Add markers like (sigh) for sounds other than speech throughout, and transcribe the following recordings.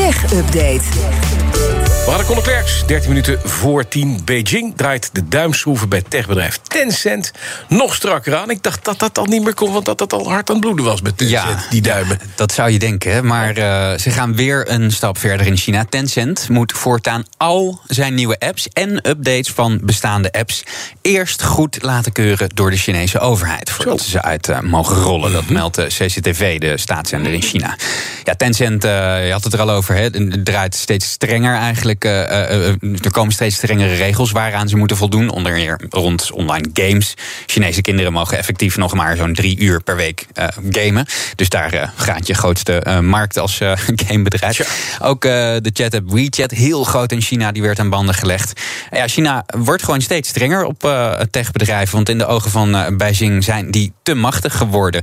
Tech Update. We hadden Conor Klerks, 13 minuten voor 10. Beijing draait de duimschroeven bij techbedrijf Tencent nog strakker aan. Ik dacht dat dat al niet meer kon, want dat dat al hard aan het bloeden was met Tencent, Ja. die duimen. Dat zou je denken, maar eh, ze gaan weer een stap verder in China. Tencent moet voortaan al zijn nieuwe apps en updates van bestaande apps eerst goed laten keuren door de Chinese overheid. Voordat ze ze uit eh, mogen rollen. Dat meldt de CCTV, de staatszender in China. Ja, Tencent, eh, je had het er al over, hè, het draait steeds strenger eigenlijk. eh, eh, eh, er komen steeds strengere regels waaraan ze moeten voldoen. Onder meer rond online games. Chinese kinderen mogen effectief nog maar zo'n drie uur per week gamen. Dus daar gaat je grootste markt als (laughs) gamebedrijf. Ook de chat-app WeChat, heel groot in China, die werd aan banden gelegd. Ja, China wordt gewoon steeds strenger op techbedrijven. Want in de ogen van Beijing zijn die te machtig geworden.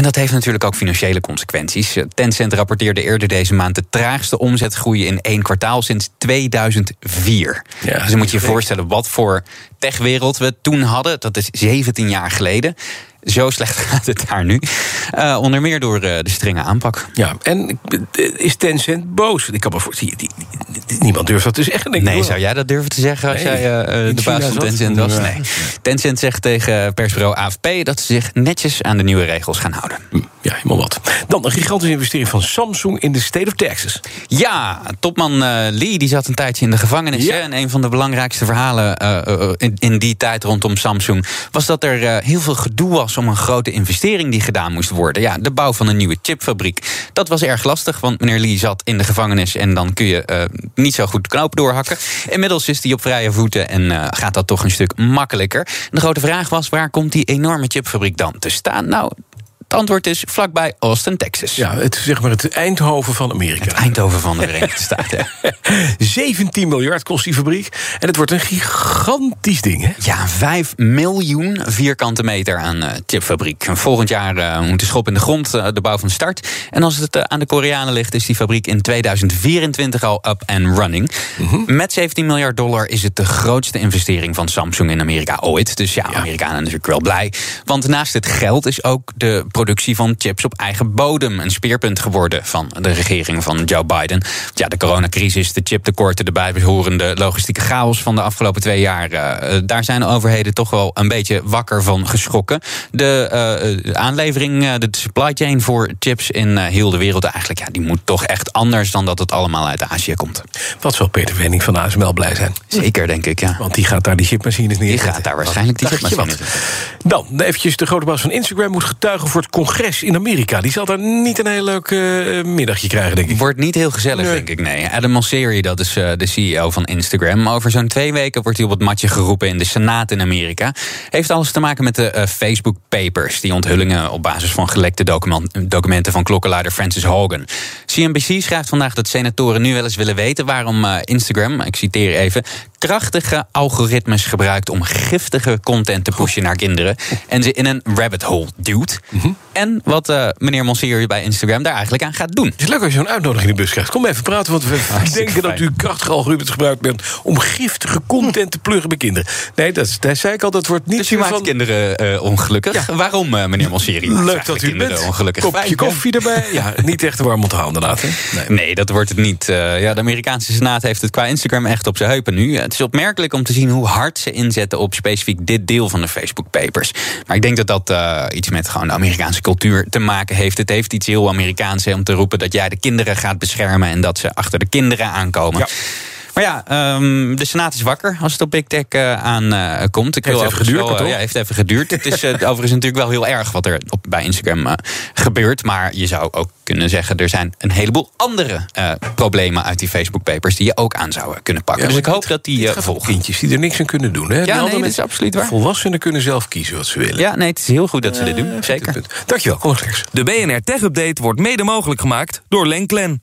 En dat heeft natuurlijk ook financiële consequenties. Eh, Tencent rapporteerde eerder deze maand de traagste omzetgroei in één kwartaal sinds 2004. Ja, dus dan moet je je voorstellen wat voor techwereld we toen hadden. Dat is 17 jaar geleden. Zo slecht (laughs) gaat het daar nu. Eh, onder meer door eh, de strenge aanpak. Ja, en is Tencent boos? Ik kan me voorstellen, niemand durft dat te zeggen, denk ik. Nee, zou jij dat durven te zeggen als Nee, jij eh, de baas van? Tencent was? Ja. Nee. Tencent zegt tegen persbureau AFP dat ze zich netjes aan de nieuwe regels gaan houden. Hm, Ja, helemaal wat. Dan een gigantische investering van Samsung in de State of Texas. Ja, topman Lee die zat een tijdje in de gevangenis. Ja. hè. En een van de belangrijkste verhalen in, in die tijd rondom Samsung... was dat er heel veel gedoe was om een grote investering die gedaan moest worden. Ja, de bouw van een nieuwe chipfabriek. Dat was erg lastig, want meneer Lee zat in de gevangenis... en dan kun je eh, niet zo goed knopen doorhakken. Inmiddels is hij op vrije voeten en eh, gaat dat toch een stuk makkelijker. De grote vraag was, waar komt die enorme chipfabriek dan te staan? Nou, het antwoord is vlakbij Austin, Texas. Ja, het is zeg maar het Eindhoven van Amerika. Eindhoven van de Verenigde Staten. (laughs) 17 miljard kost die fabriek. En het wordt een gigantisch ding, hè? Ja, 5 miljoen vierkante meter aan eh, chipfabriek. Volgend jaar eh, moet de schop in de grond, eh, de bouw van start. En als het aan de Koreanen ligt, is die fabriek in 2024 al up and running. Met 17 miljard dollar is het de grootste investering van Samsung in Amerika ooit. Dus ja, Amerikanen natuurlijk wel blij. Want naast het geld is ook de productie van chips op eigen bodem een speerpunt geworden van de regering van Joe Biden. Ja, de coronacrisis, de chiptekorten, de bijbehorende logistieke chaos van de afgelopen twee jaar. eh, daar zijn de overheden toch wel een beetje wakker van geschrokken. De eh, aanlevering, eh, de supply chain voor chips in eh, heel de wereld eigenlijk, ja, die moet toch echt anders dan dat het allemaal uit Azië komt. Wat zal Peter Wenning van ASML blij zijn. Zeker, denk ik, ja. Want die gaat daar die chipmachines neer. Die gaat daar waarschijnlijk die chipmachines? Dan, eventjes de grote baas van Instagram moet getuigen voor het congres in Amerika. Die zal daar niet een heel leuk eh, middagje krijgen, denk ik. Wordt niet heel gezellig, Nee. denk ik, nee. Adam Mosseri, dat is eh, de CEO van Instagram. Over zo'n twee weken wordt hij op het matje geroepen in de Senaat in Amerika. Heeft alles te maken met de eh, Facebook Papers. Die onthullingen op basis van gelekte document- documenten van klokkenluider Francis Hogan. CNBC schrijft vandaag dat senatoren nu wel eens willen weten waarom eh, Instagram, ik citeer even, krachtige algoritmes gebruikt om giftige content te pushen naar kinderen. En ze in een rabbit hole duwt. En wat eh, meneer Mosseri bij Instagram daar eigenlijk aan gaat doen. Het is leuk als je zo'n uitnodiging in de bus krijgt. Kom even praten, want we (laughs) Hartstikke denken dat u krachtige algoritmes gebruikt bent... om giftige content te pluggen bij kinderen. Nee, dat, zei ik al, dat wordt niet Dus u maakt van... kinderen eh, ongelukkig. Waarom, eh, meneer? Maakt Leuk dat u bent. ongelukkig. Kopje Fijn, koffie erbij. Ja, (laughs) niet echt een warm onthaal inderdaad. Hè? Nee. Nee, dat wordt het niet. Ja, de Amerikaanse Senaat heeft het qua Instagram echt op zijn heupen nu. Het is opmerkelijk om te zien hoe hard ze inzetten op specifiek dit deel van de Facebook Papers. Maar ik denk dat dat iets met gewoon de Amerikaanse cultuur te maken heeft. Het heeft iets heel Amerikaans hè, om te roepen dat jij de kinderen gaat beschermen en dat ze achter de kinderen aankomen. Maar ja, ehm, de Senaat is wakker als het op Big Tech eh, aankomt. Ik Heeft wil even geduurd, wel, eh, toch? ja, heeft even geduurd. het is eh, (laughs) overigens natuurlijk wel heel erg wat er op, bij Instagram eh, gebeurt. Maar je zou ook kunnen zeggen, er zijn een heleboel andere eh, problemen uit die Facebook Papers die je ook aan zou eh, kunnen pakken. Ja, dus ik hoop dit- dat die eh, om volgen. kindjes die er niks aan kunnen doen. Hè? Die nee, dat mensen- is absoluut waar. Volwassenen kunnen zelf kiezen wat ze willen. Ja, nee, het is heel goed dat ze dit doen. Zeker. Dankjewel, kom eens langs. De BNR Tech Update wordt mede mogelijk gemaakt door Lenklen.